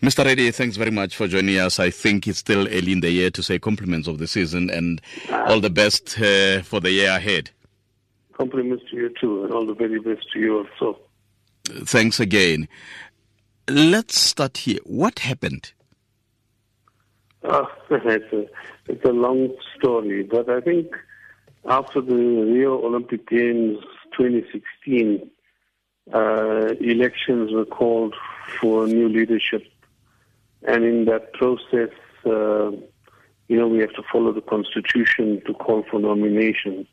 Mr. Reddy, thanks very much for joining us. I think it's still early in the year to say compliments of the season and all the best uh, for the year ahead. Compliments to you too, and all the very best to you also. Thanks again. Let's start here. What happened? Uh, it's, a, it's a long story, but I think after the Rio Olympic Games 2016, uh, elections were called for new leadership. And in that process, uh, you know, we have to follow the constitution to call for nominations.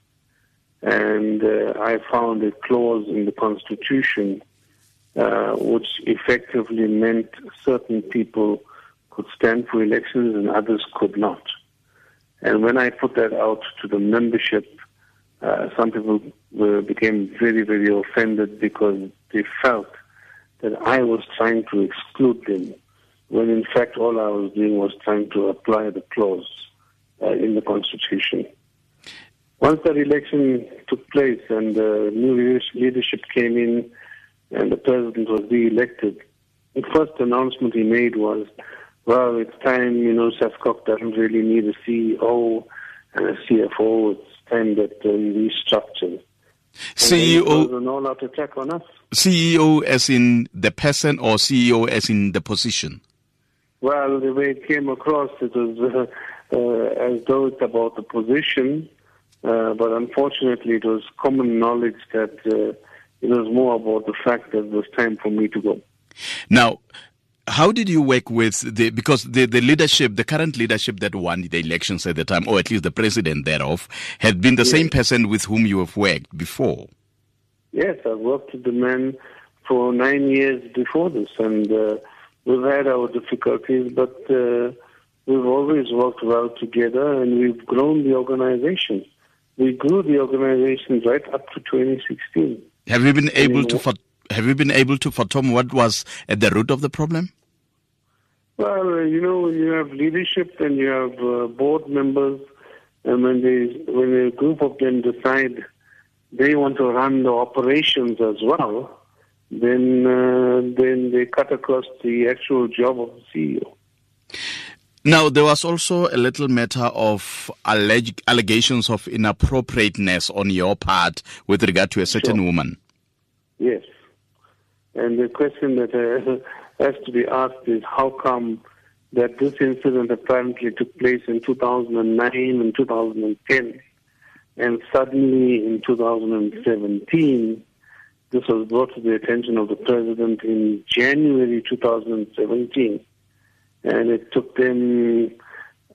And uh, I found a clause in the constitution uh, which effectively meant certain people could stand for elections and others could not. And when I put that out to the membership, uh, some people were, became very, very offended because they felt that I was trying to exclude them, when in fact all I was doing was trying to apply the clause uh, in the Constitution. Once that election took place and uh, new leadership came in and the president was re-elected, the first announcement he made was, well, it's time, you know, SASCOC doesn't really need a CEO and a CFO. It's time that uh, we restructure. CEO. An all-out attack on us. CEO as in the person or CEO as in the position? Well, the way it came across, it was uh, uh, as though it's about the position, uh, but unfortunately, it was common knowledge that uh, it was more about the fact that it was time for me to go. Now, how did you work with the because the, the leadership the current leadership that won the elections at the time or at least the president thereof had been the yes. same person with whom you have worked before yes i've worked with the man for nine years before this and uh, we've had our difficulties but uh, we've always worked well together and we've grown the organization. We grew the organization right up to 2016 have you been able to have you been able to fathom what was at the root of the problem? Well, you know, when you have leadership and you have uh, board members, and when they when a group of them decide they want to run the operations as well, then uh, then they cut across the actual job of the CEO. Now, there was also a little matter of alleged allegations of inappropriateness on your part with regard to a certain sure. woman. Yes. And the question that uh, has to be asked is how come that this incident apparently took place in 2009 and 2010, and suddenly in 2017, this was brought to the attention of the president in January 2017, and it took them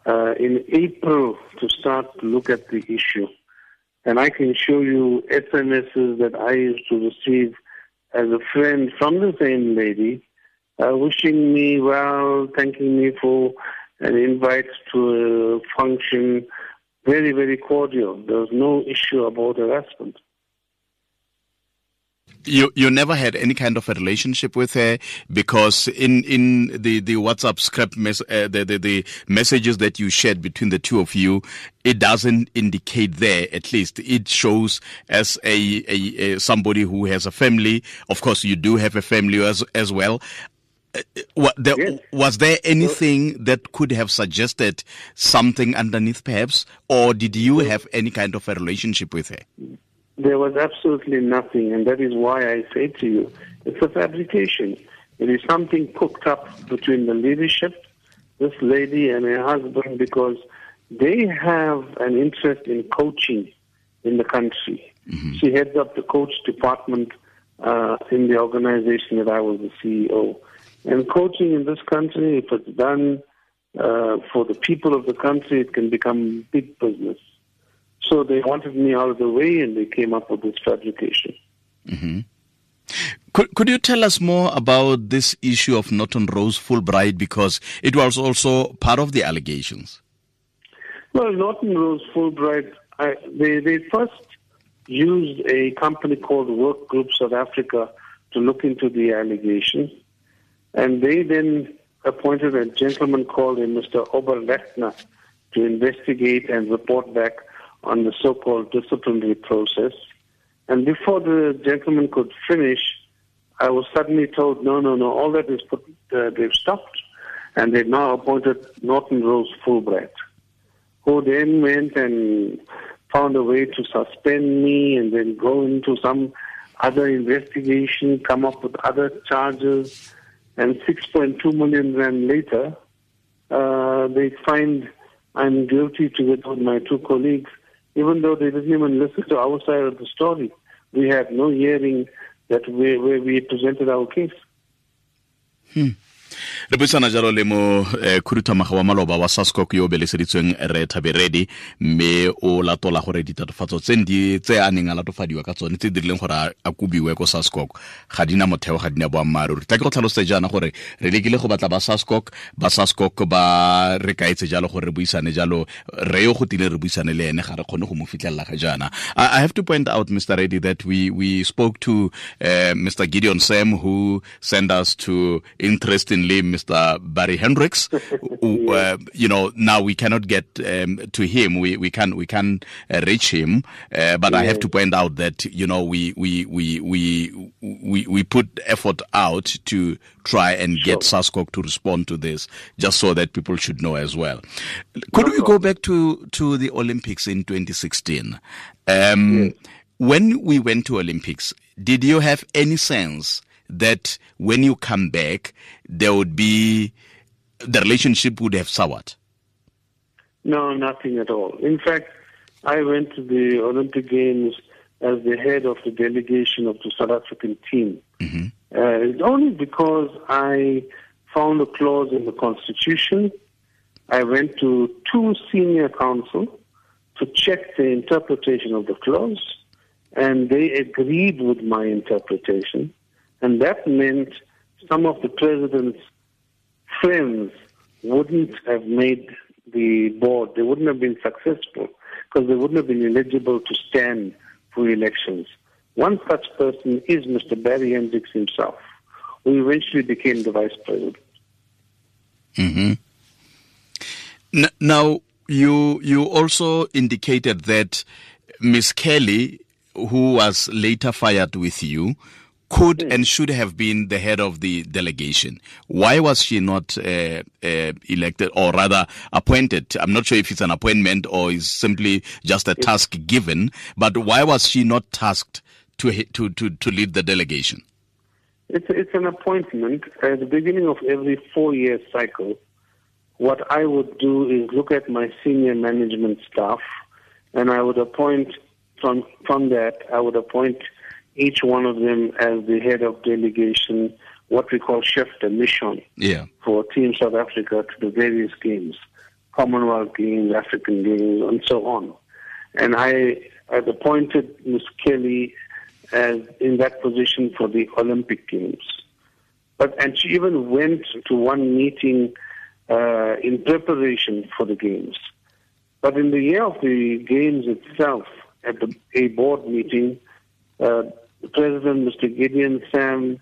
uh, in April to start to look at the issue. And I can show you SMSs that I used to receive as a friend from the same lady, uh, wishing me well, thanking me for an invite to a function. Very, very cordial. There was no issue about harassment. You you never had any kind of a relationship with her because in in the the WhatsApp script mes- uh, the, the the messages that you shared between the two of you, it doesn't indicate there. At least it shows as a, a, a somebody who has a family. Of course, you do have a family as as well. Uh, what, there, yes. Was there anything that could have suggested something underneath, perhaps, or did you have any kind of a relationship with her? There was absolutely nothing, and that is why I say to you, it's a fabrication. It is something cooked up between the leadership, this lady and her husband, because they have an interest in coaching in the country. Mm-hmm. She heads up the coach department uh, in the organization that I was the CEO. And coaching in this country, if it's done uh, for the people of the country, it can become big business. So they wanted me out of the way and they came up with this fabrication. Mm-hmm. Could, could you tell us more about this issue of Norton Rose Fulbright because it was also part of the allegations? Well, Norton Rose Fulbright, I, they, they first used a company called Work Group South Africa to look into the allegations. And they then appointed a gentleman called Mr. Oberlechner to investigate and report back on the so-called disciplinary process. And before the gentleman could finish, I was suddenly told, no, no, no, all that is put, uh, they've stopped, and they've now appointed Norton Rose Fulbright, who then went and found a way to suspend me and then go into some other investigation, come up with other charges, and 6.2 million rand later, uh, they find I'm guilty together with my two colleagues, even though they didn't even listen to our side of the story. We had no hearing that we, where we presented our case. Hmm. Re buisana jalo le mo eh, wa maloba wa sascok yo o beleseditsweng re thabe ready mme o latola gore ditatofatso tse di tse a neng a latofadiwa ka tsone tse dirileng gore a kobiwe ko sascok ga dina motheo ga dina boammaaruri. Tla ke go tlhalosetse jaana gore re lekile go batla ba sascok ba sascok ba re kaetse jalo gore re buisane jalo re yo go tile re buisane le ene ga re kgone go mo fitlhelela ga jaana. I, have to point out mr ready that we we spoke to uh, mr gideon sam who sent us to interestingly Mr. Barry Hendricks. uh, you know, now we cannot get um, to him. We we can we can uh, reach him, uh, but. I have to point out that you know we we we we we, we put effort out to try and sure. get SASCOC to respond to this, just so that people should know as well. Could no we go back to to the Olympics in 2016? Um, yes. When we went to Olympics, did you have any sense that when you come back, there would be the relationship would have soured? No, nothing at all. In fact, I went to the Olympic Games as the head of the delegation of the South African team. Mm-hmm. Uh, only because I found a clause in the Constitution. I went to two senior counsel to check the interpretation of the clause, and they agreed with my interpretation. And that meant some of the president's friends wouldn't have made the board. They wouldn't have been successful because they wouldn't have been eligible to stand for elections. One such person is Mr. Barry Hendricks himself, who eventually became the vice president. Mm-hmm. Now, you you also indicated that Miss Kelly, who was later fired with you, could mm. and should have been the head of the delegation. Why was she not uh, uh, elected or rather appointed? I'm not sure if it's an appointment or is simply just a task given, but why was she not tasked to, to, to, to lead the delegation? It's, it's an appointment. At the beginning of every four year cycle, what I would do is look at my senior management staff and I would appoint from, from that, I would appoint each one of them as the head of delegation, what we call chef de mission yeah. for Team South Africa to the various games, Commonwealth Games, African Games, and so on. And I had appointed Ms. Kelly as in that position for the Olympic Games. But and she even went to one meeting uh, in preparation for the games. But in the year of the games itself, at the, a board meeting, uh, President, Mr. Gideon Sam,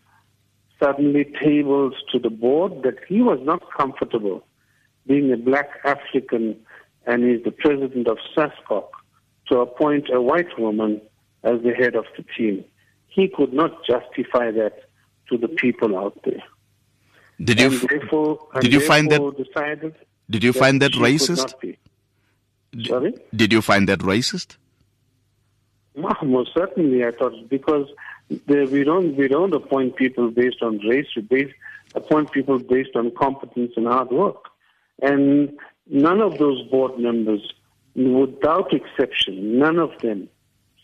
suddenly tables to the board that he was not comfortable being a black African and he's the president of SASCOC to appoint a white woman as the head of the team. He could not justify that to the people out there. Did you therefore, did you find that decided did you find that racist? Sorry? Did you find that racist? Most certainly, I thought because the, we don't we don't appoint people based on race. We base, appoint people based on competence and hard work, and none of those board members, without exception, none of them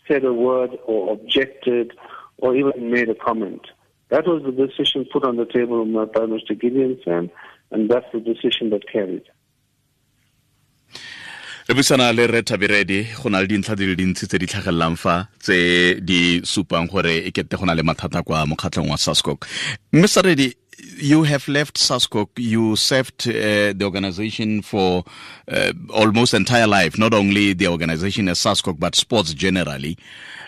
said a word or objected or even made a comment. That was the decision put on the table by Mr. Gideon Sam, and that's the decision that carried. Re buisana le re go na le dintlha di le dintsi tse di tlhagelelang fa tse di supang gore e kete go na le mathata kwa mokgatlhong wa sascoc redi you have left sascoc you served uh, the organization for uh, almost entire life not only the organization as sascoc but sports generally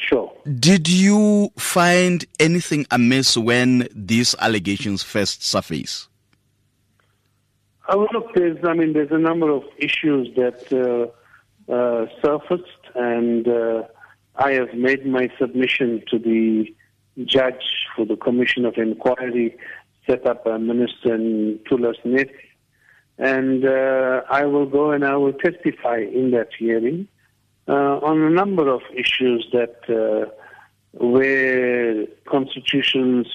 Sure. Did you find anything amiss when these allegations first surfaced? Oh, look, there's, I mean, there's a number of issues that uh, uh, surfaced, and uh, I have made my submission to the judge for the Commission of Inquiry set up by Minister Thulas Nxesi. And uh, I will go and I will testify in that hearing uh, on a number of issues that uh, where constitutions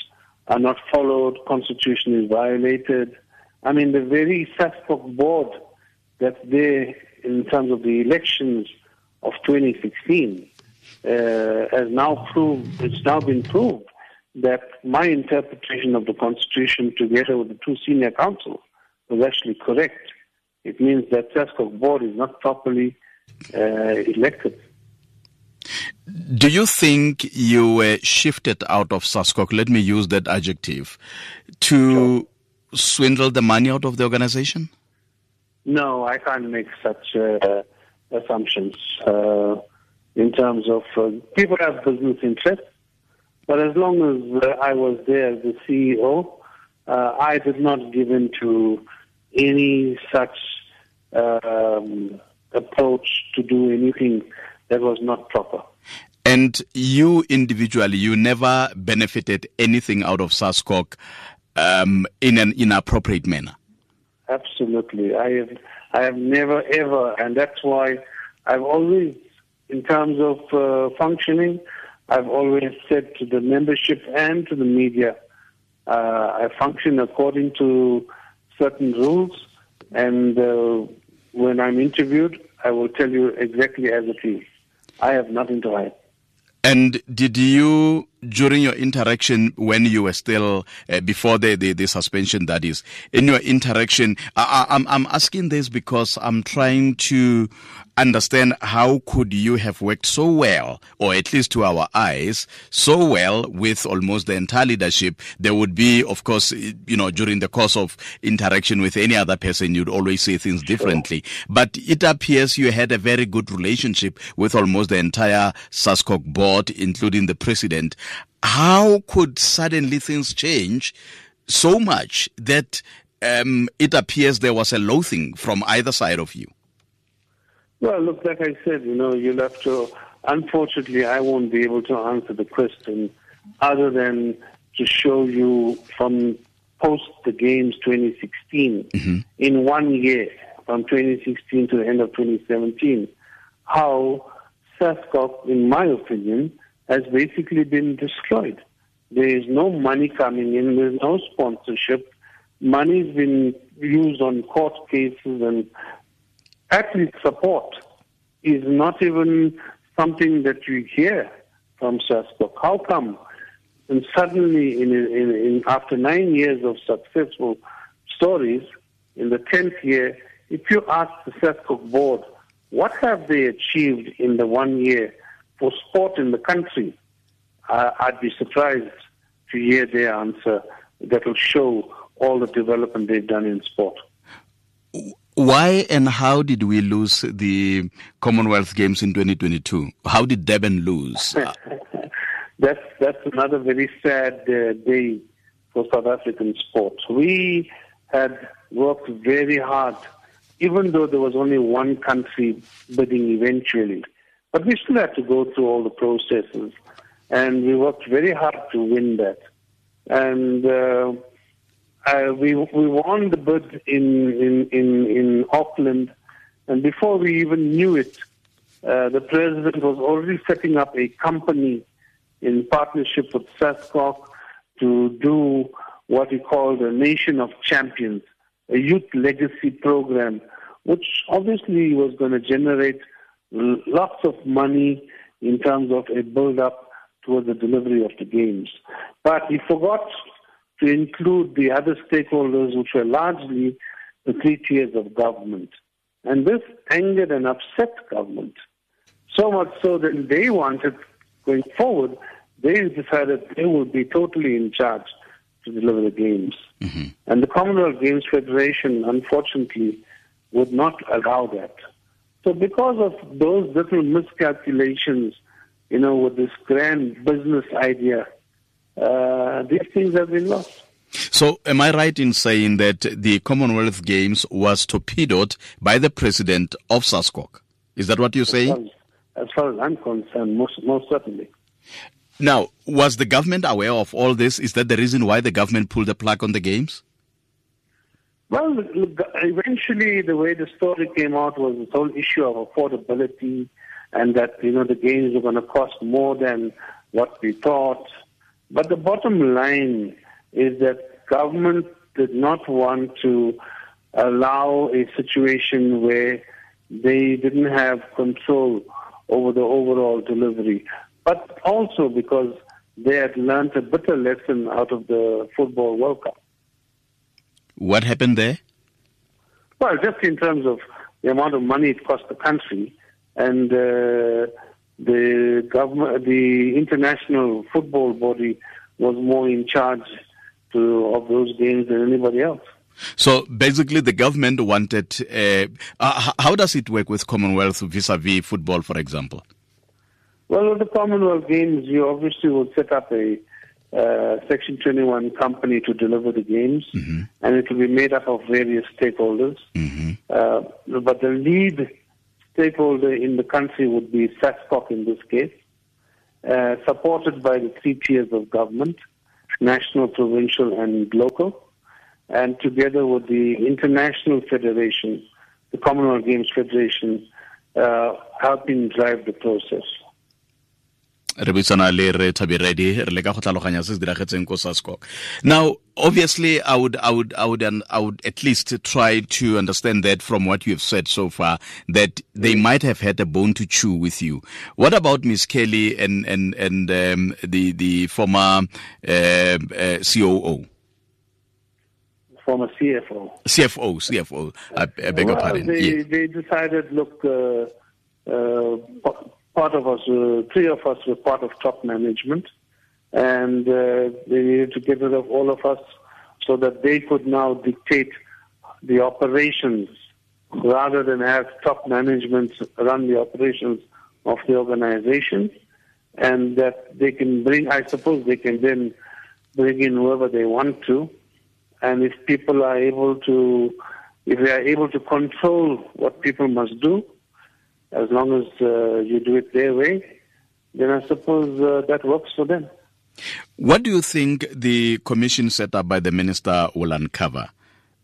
are not followed, constitution is violated. I mean, the very SASCOC board that's there in terms of the elections of 2016 uh, has now proved, it's now been proved that my interpretation of the Constitution together with the two senior counsels was actually correct. It means that SASCOC board is not properly uh, elected. Do you think you were shifted out of SASCOC, let me use that adjective, to sure. Swindle the money out of the organization? No, I can't make such uh, assumptions uh, in terms of uh, people have business interests. But as long as uh, I was there as the CEO, uh, I did not give in to any such um, approach to do anything that was not proper. And you individually, you never benefited anything out of SASCOC um, in an inappropriate manner. Absolutely, I have. I have never ever, and that's why I've always, in terms of uh, functioning, I've always said to the membership and to the media, uh, I function according to certain rules, and uh, when I'm interviewed, I will tell you exactly as it is. I have nothing to hide. And did you, during your interaction when you were still uh, before the, the, the suspension, that is, in your interaction, I, I'm I'm asking this because I'm trying to understand how could you have worked so well, or at least to our eyes, so well with almost the entire leadership. There would be, of course, you know, during the course of interaction with any other person, you'd always say things differently. But it appears you had a very good relationship with almost the entire SASCOC board, including the president. How could suddenly things change so much that um, it appears there was a loathing from either side of you? Well, look, like I said, you know, you'll have to. Unfortunately, I won't be able to answer the question other than to show you from post the games 2016 mm-hmm. in one year, from 2016 to the end of 2017, how SASCOC, in my opinion, has basically been destroyed. There is no money coming in, there's no sponsorship. Money's been used on court cases and athlete support is not even something that you hear from SASCOC. How come? And suddenly, in, in, in, after nine years of successful stories, in the tenth year, if you ask the SASCOC board, what have they achieved in the one year for sport in the country? Uh, I'd be surprised to hear their answer that will show all the development they've done in sport. Why and how did we lose the Commonwealth Games in 2022? How did Durban lose? that's that's another very sad uh, day for South African sports. We had worked very hard, even though there was only one country bidding eventually. But we still had to go through all the processes, and we worked very hard to win that. And uh, uh, we we won the bid in in in, in Auckland, and before we even knew it, uh, the president was already setting up a company in partnership with SASCOC to do what he called a Nation of Champions, a youth legacy program, which obviously was going to generate lots of money in terms of a build-up towards the delivery of the games. But he forgot to include the other stakeholders, which were largely the three tiers of government. And this angered and upset government. So much so that they wanted, going forward, they decided they would be totally in charge to deliver the games. Mm-hmm. And the Commonwealth Games Federation, unfortunately, would not allow that. So because of those little miscalculations, you know, with this grand business idea, uh, these things have been lost. So, am I right in saying that the Commonwealth Games was torpedoed by the president of SASCOC? Is that what you're saying? As far as, as, far as I'm concerned, most, most certainly. Now, was the government aware of all this? Is that the reason why the government pulled the plug on the games? Well, eventually, the way the story came out was this whole issue of affordability, and that you know the games were going to cost more than what we thought. But the bottom line is that government did not want to allow a situation where they didn't have control over the overall delivery, but also because they had learned a bitter lesson out of the Football World Cup. What happened there? Well, just in terms of the amount of money it cost the country, and uh, the government, the international football body was more in charge to, of those games than anybody else. So basically, the government wanted. Uh, uh, how does it work with Commonwealth vis-a-vis football, for example? Well, with the Commonwealth Games, you obviously will set up a uh, Section 21 company to deliver the games, mm-hmm. and it will be made up of various stakeholders. Mm-hmm. Uh, but the lead stakeholder in the country would be SASCOC in this case, uh, supported by the three tiers of government national, provincial, and local, and together with the International Federation, the Commonwealth Games Federation, uh, helping drive the process. Re buisana le re thabiredi re le ka go tlhaloganya se se diragetseng ko now obviously i would i would i would i would at least try to understand that from what you have said so far that they mm. might have had a bone to chew with you. What about miss kelly and and and um, the the former uh, uh, coo former cfo cfo cfo i, I beg well, your pardon. they, yeah. they decided look uh, uh, part of us, uh, three of us were part of top management, and uh, they needed to get rid of all of us so that they could now dictate the operations rather than have top management run the operations of the organization, and that they can bring, I suppose they can then bring in whoever they want to, and if people are able to, if they are able to control what people must do, as long as uh, you do it their way, then I suppose uh, that works for them. What do you think the commission set up by the minister will uncover?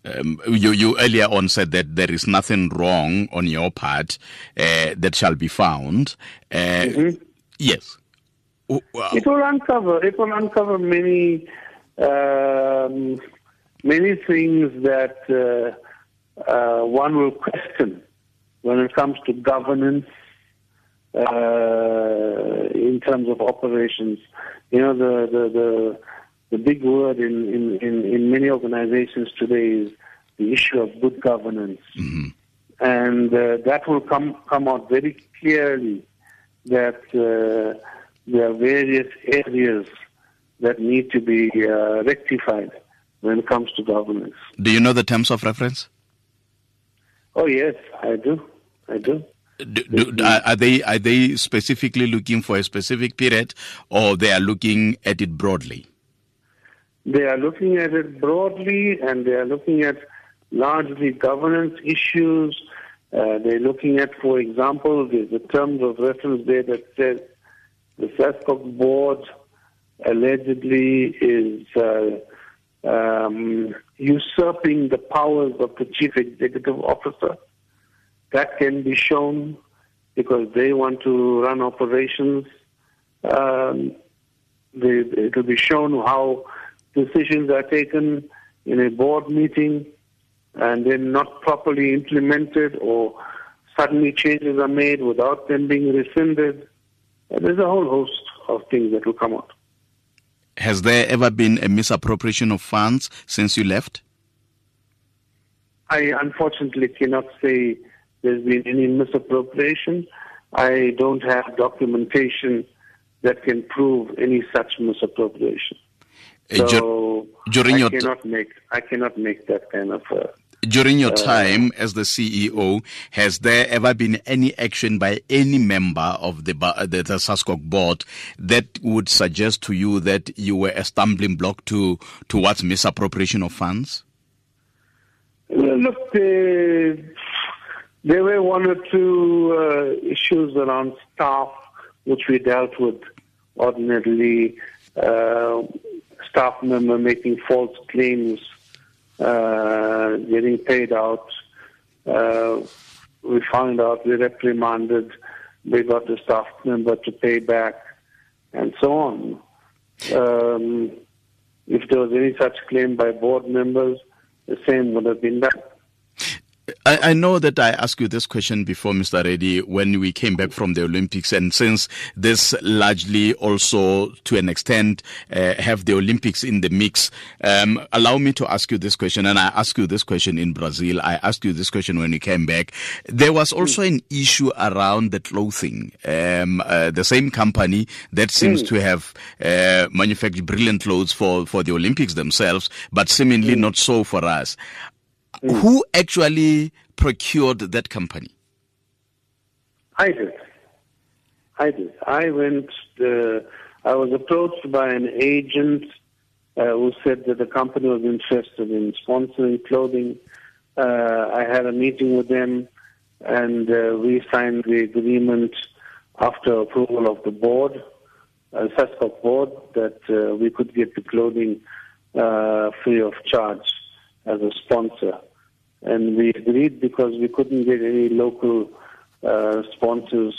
Um, you, you earlier on said that there is nothing wrong on your part uh, that shall be found. Uh, mm-hmm. Yes. It will uncover. It will uncover many, um, many things that uh, uh one will question when it comes to governance uh, in terms of operations. You know, the, the, the, the big word in, in, in, in, many organizations today is the issue of good governance. Mm-hmm. And uh, that will come, come out very clearly that uh, there are various areas that need to be uh, rectified when it comes to governance. Do you know the terms of reference? Oh, yes, I do. I do. Do, do, are they are they specifically looking for a specific period, or they are looking at it broadly? They are looking at it broadly, and they are looking at largely governance issues. Uh, they're looking at, for example, the, terms of reference there that says the SASCOC board allegedly is uh, um, usurping the powers of the chief executive officer. That can be shown because they want to run operations. Um, they, it will be shown how decisions are taken in a board meeting and then not properly implemented or suddenly changes are made without them being rescinded. There's a whole host of things that will come out. Has there ever been a misappropriation of funds since you left? I unfortunately cannot say there's been any misappropriation. I don't have documentation that can prove any such misappropriation. Uh, so during I your cannot t- make I cannot make that kind of. Uh, during your uh, time as the CEO, has there ever been any action by any member of the the, the SASCOC board that would suggest to you that you were a stumbling block to towards misappropriation of funds? Look, uh, there were one or two uh, issues around staff which we dealt with ordinarily uh, staff member making false claims, uh, getting paid out. Uh, we found out we reprimanded, we got the staff member to pay back, and so on. Um, if there was any such claim by board members, the same would have been done. I, I, know that I asked you this question before, Mr. Reddy, when we came back from the Olympics, and since this largely also, to an extent, uh, have the Olympics in the mix, um, allow me to ask you this question. And I asked you this question in Brazil. I asked you this question when we came back. There was also an issue around the clothing. Um, uh, the same company that seems mm. to have uh, manufactured brilliant clothes for, for the Olympics themselves, but seemingly mm. not so for us. Mm. Who actually procured that company? I did. I did. I went. Uh, I was approached by an agent uh, who said that the company was interested in sponsoring clothing. Uh, I had a meeting with them, and uh, we signed the agreement after approval of the board, uh, SASCOC board, that uh, we could get the clothing uh, free of charge as a sponsor. And we agreed because we couldn't get any local uh, sponsors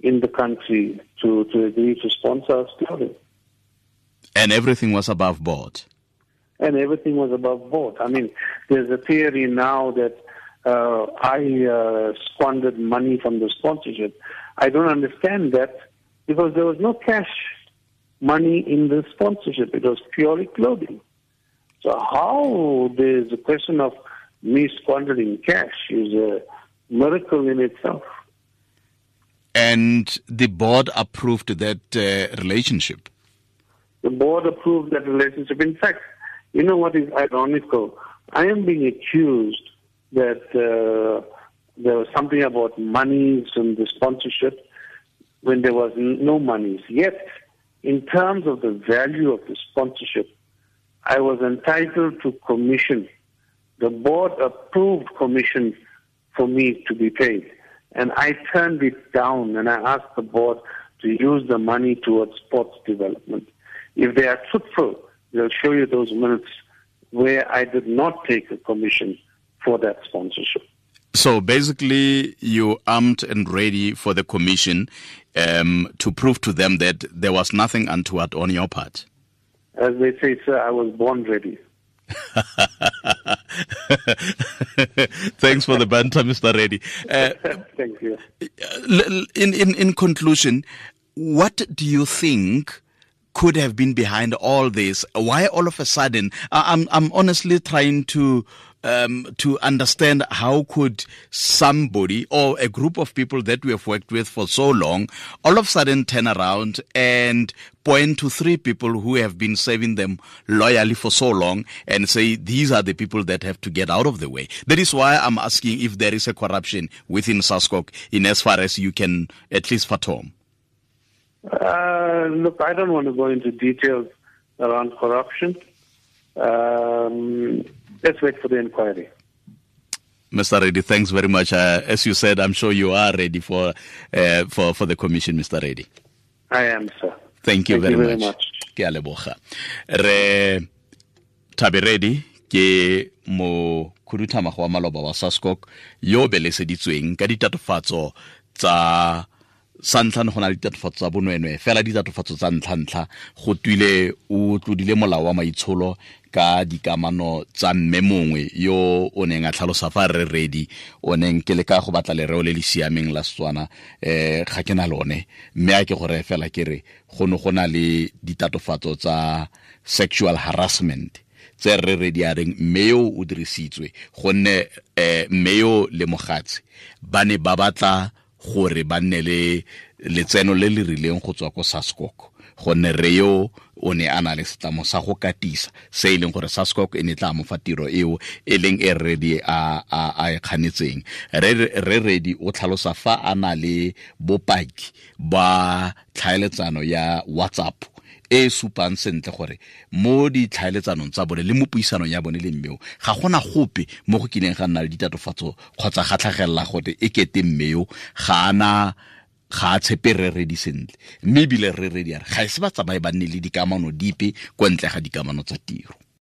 in the country to, to agree to sponsor our clothing. And everything was above board. And everything was above board. I mean, there's a theory now that uh, I uh, squandered money from the sponsorship. I don't understand that because there was no cash money in the sponsorship. It was purely clothing. So how there's a question of me squandering cash is a miracle in itself. And the board approved that uh, relationship? The board approved that relationship. In fact, you know what is ironical? I am being accused that uh, there was something about monies and the sponsorship when there was no monies. Yet, in terms of the value of the sponsorship, I was entitled to commission. The board approved commission for me to be paid. And I turned it down and I asked the board to use the money towards sports development. If they are truthful, they'll show you those minutes where I did not take a commission for that sponsorship. So basically, you armed and ready for the commission um, to prove to them that there was nothing untoward on your part. As they say, sir, I was born ready. Thanks for the banter, Mr. Reddy. Uh, Thank you. In, in, in conclusion, what do you think could have been behind all this? Why all of a sudden? I'm, I'm honestly trying to um, to understand how could somebody or a group of people that we have worked with for so long all of a sudden turn around and point to three people who have been serving them loyally for so long and say these are the people that have to get out of the way. That is why I'm asking if there is a corruption within SASCOC in as far as you can at least fathom. Uh, look, I don't want to go into details around corruption. Um, let's wait for the inquiry. Mr. Reddy, thanks very much. Uh, as you said, I'm sure you are ready for uh, for for the commission, Mr. Reddy. I am, sir. Thank you, Thank very, you very much. Ke a leboga. Re Tabi Reddy ke mo khudutamago wa maloba wa Saskok yo beleseditsweng ka ditatofatso tsa sa ntlha ne go na le ditatofatso tsa bonwenwe fela ditatofatso tsa ntlha-ntlha go twile o tlodile molao wa maitsholo ka dikamano tsa mme mongwe yo o neng a tlhalosa fa re redi o neng ke le ka go batla lereo le le siameng la setswana um ga ke na lone mme a ke gore fela ke re go ne go na le ditatofatso tsa sexual harassment tse re re di a reng mme yo o dirisitswe. Gonne um mme yo le mogatse ba ne ba batla gore ba nne le letseno le le rileng go tswa ko saskok gonne re yo o ne a na le setlamo sa go katisa se e leng gore saskok e ne tla mo fa tiro eo e leng e redi a, a, a e kganetseng. Re redi o tlhalosa fa a na le bopaki ba tlhaeletsano ya whatsapp e supang sentle gore mo ditlhaeletsanong tsa bone le mo puisanong ya bone le mmeo ga gona gope mo go kileng ga nna le ditatofatso kgotsa ga tlhagelela gore e kete mmeo ga ana ga a tshepe re redi sentle. Mme ebile re redi a re ga e se ba tsamaye ba nne le dikamano dipe kwa ntle ga dikamano tsa tiro